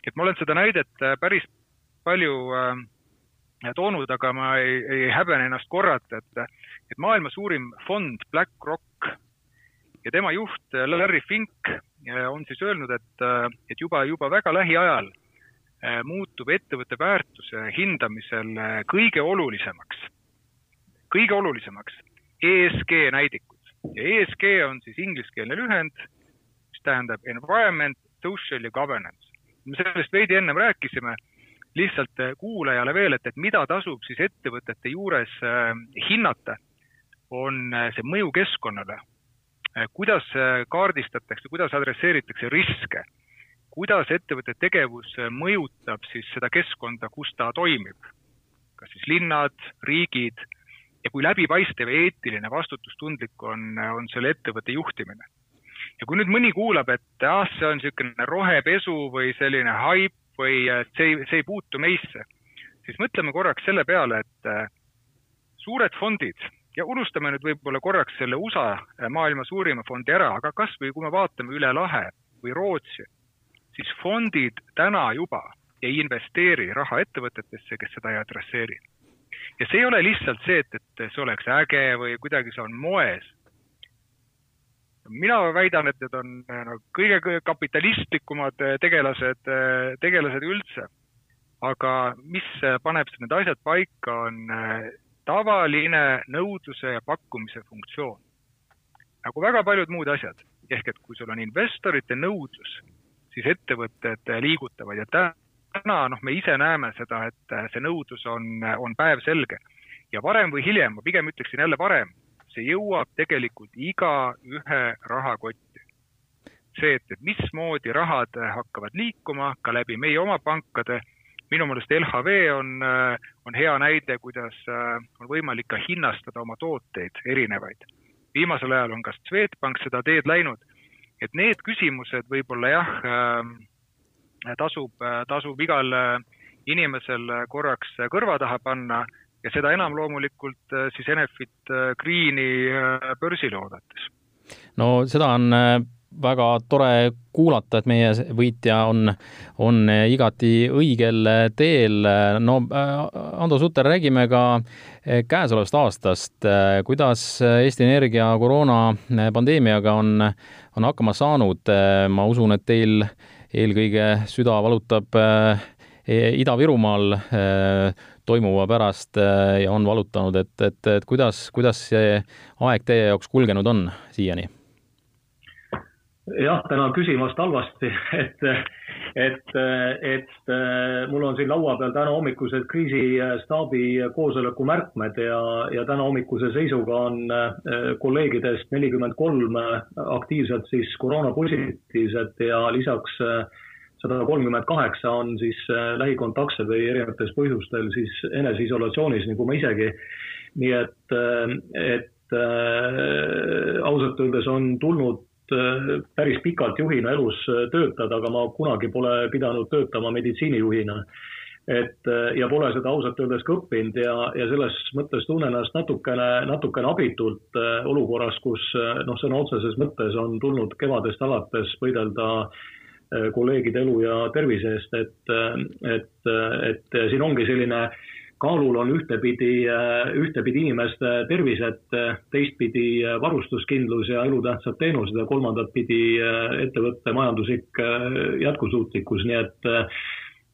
Et ma olen seda näidet päris palju äh, toonud, aga ma ei, ei häbene ennast korrata, et, et maailma suurim fond BlackRock ja tema juht äh, Larry Fink äh, on siis öelnud, et, et juba, juba väga lähiajal muutub ettevõtte väärtuse hindamisel kõige olulisemaks, kõige olulisemaks ESG näidikud ja ESG on siis ingliskeelne lühend, mis tähendab environment, social ja governance. Me sellest veidi ennem rääkisime lihtsalt äh, kuulajale veel, et, et mida tasub siis ettevõtete juures äh, hinnata, on äh, see mõju keskkonnale. kuidas kaardistatakse, kuidas adresseeritakse riske, kuidas ettevõtte tegevus mõjutab siis seda keskkonda, kus ta toimib. kas siis linnad, riigid ja kui läbipaistev ja eetiline, vastutustundlik on, on selle ettevõtte juhtimine ja kui nüüd mõni kuulab, et ah, see on niisugune rohepesu või selline haip või see ei, see ei puutu meisse, siis mõtleme korraks selle peale, et äh, suured fondid ja unustame nüüd võib-olla korraks selle USA äh, maailma suurima fondi ära, aga kas või kui me vaatame üle lahe või Rootsi, siis fondid täna juba ei investeeri raha ettevõtetesse, kes seda ei adresseeri. ja see ei ole lihtsalt see, et, et see oleks äge või kuidagi see on moes mina väidan, et need on no, kõige kapitalistlikumad eh, tegelased, eh, tegelased üldse. aga mis paneb need asjad paika, on tavaline nõudluse ja pakkumise funktsioon. nagu väga paljud muud asjad, ehk et kui sul on investorite nõudlus, siis ettevõtted liigutavad ja täna noh, me ise näeme seda, et see nõudlus on, on päevselge ja varem või hiljem, ma pigem ütleksin jälle varem, see jõuab tegelikult igaühe rahakotti. see, et, et mismoodi rahad hakkavad liikuma ka läbi meie oma pankade, minu meelest LHV on, on hea näide, kuidas on võimalik ka hinnastada oma tooteid erinevaid. viimasel ajal on ka Swedbank seda teed läinud, et need küsimused võib-olla jah, tasub, tasub igal inimesel korraks kõrva taha panna ja seda enam loomulikult äh, siis Enefit äh, Greeni äh, börsile oodates. no seda on väga tore kuulata, et meie võitja on, on igati õigel teel. no Ando Sutter, räägime ka käesolevast aastast. kuidas Eesti Energia koroonapandeemiaga on, on hakkama saanud? ma usun, et teil eelkõige süda valutab Ida-Virumaal toimuva pärast äh, ja on valutanud, et, et, et kuidas, kuidas see aeg teie jaoks kulgenud on siiani? jah, tänan küsimast halvasti, et, et, et mul on siin laua peal täna hommikused kriisistaabi koosoleku märkmed ja, ja täna hommikuse seisuga on äh, kolleegidest nelikümmend kolm aktiivselt siis koroonapositiivset ja lisaks äh, sada kolmkümmend kaheksa on siis äh, lähikontaktsed või erinevatel põhjustel siis eneseisolatsioonis, nagu ma isegi. nii et, äh, et äh, ausalt öeldes on tulnud päris pikalt juhina elus töötada, aga ma kunagi pole pidanud töötama meditsiinijuhina. et ja pole seda ausalt öeldes ka õppinud ja, ja selles mõttes tunnen ennast natukene, natukene abitult olukorras, kus noh, sõna otseses mõttes on tulnud kevadest alates võidelda äh, Äh, kolleegide elu ja tervise eest, et, äh, et, äh, et siin ongi selline kaalul on ühtepidi, ühtepidi inimeste tervised, teistpidi varustuskindlus ja elutähtsad teenused ja kolmandat pidi ettevõtte majanduslik jätkusuutlikkus, nii et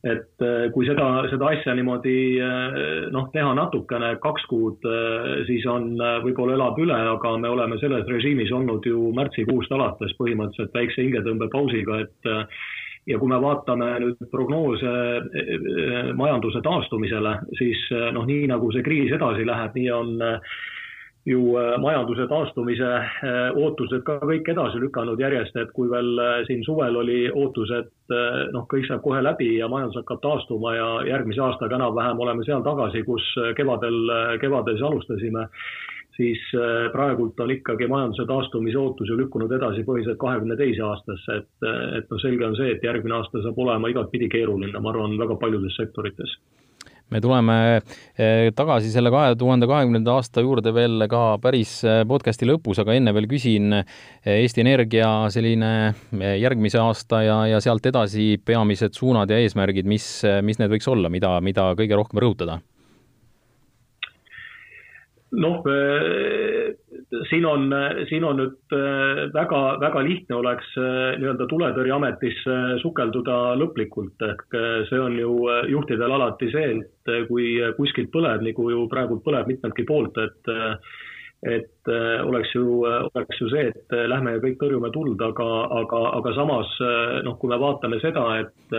et äh, kui seda, seda asja niimoodi äh, noh, teha natukene, kaks kuud, äh, siis on, võib-olla elab üle, aga me oleme selles režiimis olnud ju märtsikuust alates põhimõtteliselt väikse hingetõmbepausiga, et ja kui me vaatame nüüd prognoose majanduse taastumisele, siis noh, nii nagu see kriis edasi läheb, nii on ju majanduse taastumise ootused ka kõik edasi lükanud järjest, et kui veel siin suvel oli ootus, et noh, kõik saab kohe läbi ja majandus hakkab taastuma ja järgmise aastaga enam-vähem oleme seal tagasi, kus kevadel, kevadel siis alustasime siis äh, praegult on ikkagi majanduse taastumise ootus ju lükkunud edasi põhiliselt kahekümne teise aastasse, et, et noh, selge on see, et järgmine aasta saab olema igatpidi keeruline, ma arvan, väga paljudes sektorites me tuleme äh, tagasi selle kahe tuhande kahekümnenda aasta juurde veel ka päris äh, podcasti lõpus, aga enne veel küsin Eesti Energia selline järgmise aasta ja, ja sealt edasi peamised suunad ja eesmärgid, mis, mis need võiks olla, mida, mida kõige rohkem rõhutada? Noh, äh, siin on, siin on nüüd äh, väga, väga lihtne oleks äh, nii-öelda tuletõrjeametisse sukelduda lõplikult, ehk see on ju juhtidel alati see, et kui kuskilt põleb, nagu ju praegu põleb mitmeltki poolt, et et oleks ju, oleks ju see, et lähme ja kõik tõrjume tuld, aga, aga, aga samas noh, kui me vaatame seda, et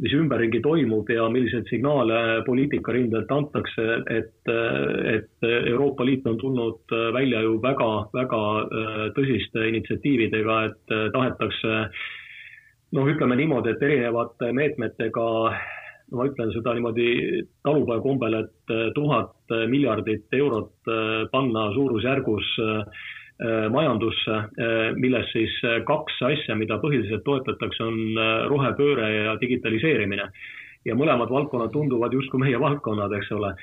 mis ümberringi toimub ja milliseid signaale poliitikarindelt antakse, et, et Euroopa Liit on tulnud välja ju väga, väga äh, tõsiste initsiatiividega, et äh, tahetakse noh, ütleme niimoodi, et erinevate meetmetega ma ütlen seda niimoodi talupojakombel, et äh, tuhat miljardit eurot panna suurusjärgus Äh, majandusse, äh, milles siis äh, kaks asja, mida põhiliselt toetatakse, on rohepööre ja digitaliseerimine. ja mõlemad valdkonnad tunduvad justkui meie valdkonnad, eks ole.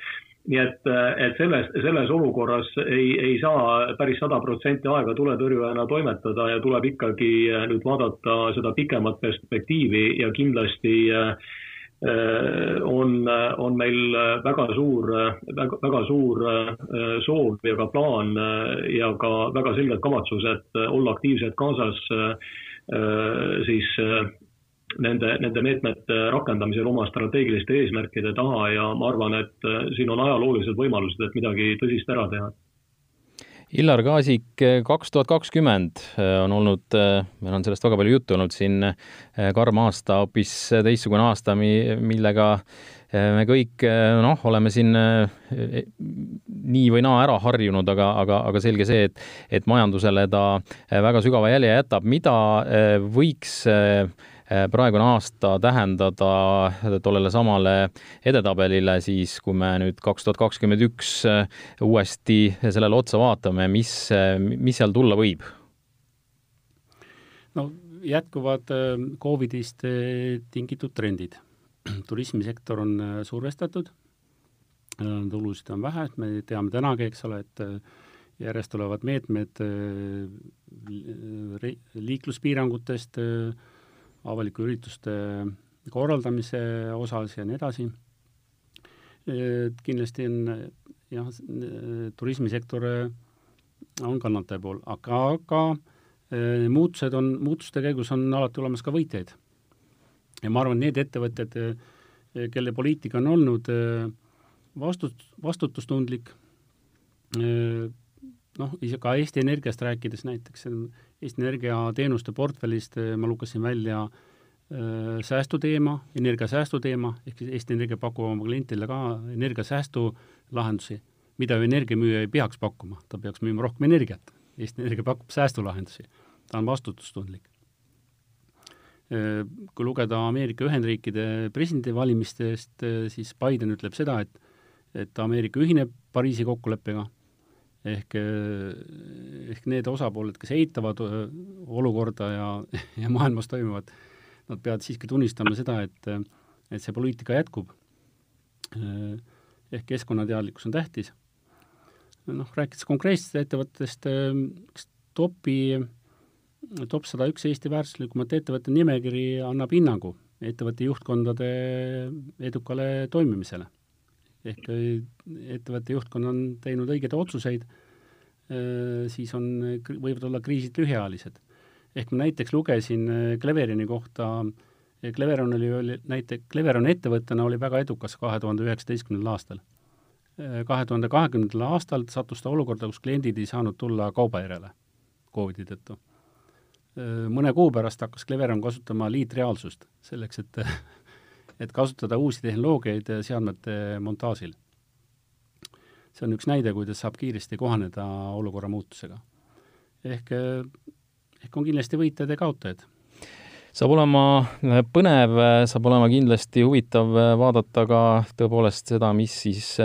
nii et, et selles, selles olukorras ei, ei saa päris sada protsenti aega tuletõrjujana toimetada ja tuleb ikkagi nüüd vaadata seda pikemat perspektiivi ja kindlasti äh, Äh, on, on meil väga suur, väga, väga suur äh, soov ja ka plaan äh, ja ka väga selged kavatsused olla aktiivselt kaasas siis nende, nende meetmete rakendamisel oma strateegiliste eesmärkide taha ja ma arvan, et siin on ajaloolised võimalused, et midagi tõsist ära teha Illar Kaasik, kaks tuhat kakskümmend äh, on olnud, äh, meil on sellest väga palju juttu olnud siin, karm aasta, hoopis teistsugune aasta, millega me kõik noh, oleme siin nii või naa ära harjunud, aga, aga, aga selge see, et, et majandusele ta väga sügava jälje jätab. mida võiks Eh, praegune aasta tähendada tollele samale edetabelile, siis kui me nüüd kaks tuhat kakskümmend üks eh, uuesti sellele otsa vaatame, mis, eh, mis seal tulla võib? no jätkuvad Covidist tingitud trendid. turismisektor on survestatud, tulusid on vähe, me teame tänagi, eks ole, et järjest tulevad meetmed liikluspiirangutest avalike ürituste korraldamise osas ja nii edasi. kindlasti on jah, turismisektor on kannataja pool, aga, aga eh, muutused on, muutuste käigus on alati olemas ka võitjaid. ja ma arvan, need ettevõtted, eh, kelle poliitika on olnud vastut-, vastutustundlik, noh, ka Eesti Energiast rääkides näiteks, Eesti Energia teenuste portfellist äh, ma lugesin välja äh, säästuteema, energiasäästu teema, ehk siis Eesti Energia pakub oma klientidele ka energiasäästu lahendusi, mida ju energiamüüja ei peaks pakkuma, ta peaks müüma rohkem energiat. Eesti Energia pakub säästulahendusi, ta on vastutustundlik. Äh, kui lugeda Ameerika Ühendriikide presidendivalimistest, siis Biden ütleb seda, et et Ameerika ühineb Pariisi kokkuleppega ehk, eh, ehk need osapooled, kes eitavad eh, olukorda ja, ja maailmas toimuvat, nad peavad siiski tunnistama seda, et, et see poliitika jätkub. Eh, ehk keskkonnateadlikkus on tähtis. noh, rääkides konkreetsetest ettevõttest, topi, top sada üks Eesti väärtuslikumate ettevõtte nimekiri annab hinnangu ettevõtte juhtkondade edukale toimimisele ehk äh, ettevõtte juhtkond on teinud õigeid otsuseid, äh, siis on, võivad olla kriisid lühiajalised. ehk ma näiteks lugesin äh, Cleverini kohta, Cleveron oli, oli näite, Cleveron ettevõttena oli väga edukas kahe tuhande üheksateistkümnendal aastal. kahe tuhande kahekümnendal aastal sattus ta olukorda, kus kliendid ei saanud tulla kauba järele Covidi tõttu. mõne kuu pärast hakkas Cleveron kasutama liitreaalsust selleks, et et kasutada uusi tehnoloogiaid seadmete montaažil. see on üks näide, kuidas saab kiiresti kohaneda olukorra muutusega. ehk, ehk on kindlasti võitjaid ja kaotajaid saab olema äh, põnev, saab olema kindlasti huvitav vaadata ka tõepoolest seda, mis siis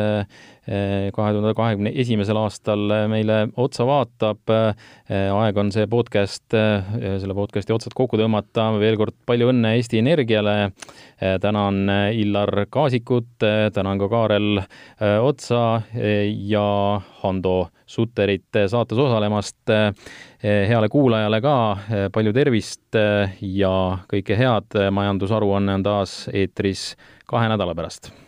kahe tuhande kahekümne esimesel aastal meile otsa vaatab. aeg on see podcast, selle podcasti otsad kokku tõmmata. veel kord palju õnne Eesti Energiale. tänan Illar Kaasikut, tänan ka Kaarel Otsa ja Hando Sutterit saates osalemast. heale kuulajale ka palju tervist ja kõike head. majandusaruanne on taas eetris kahe nädala pärast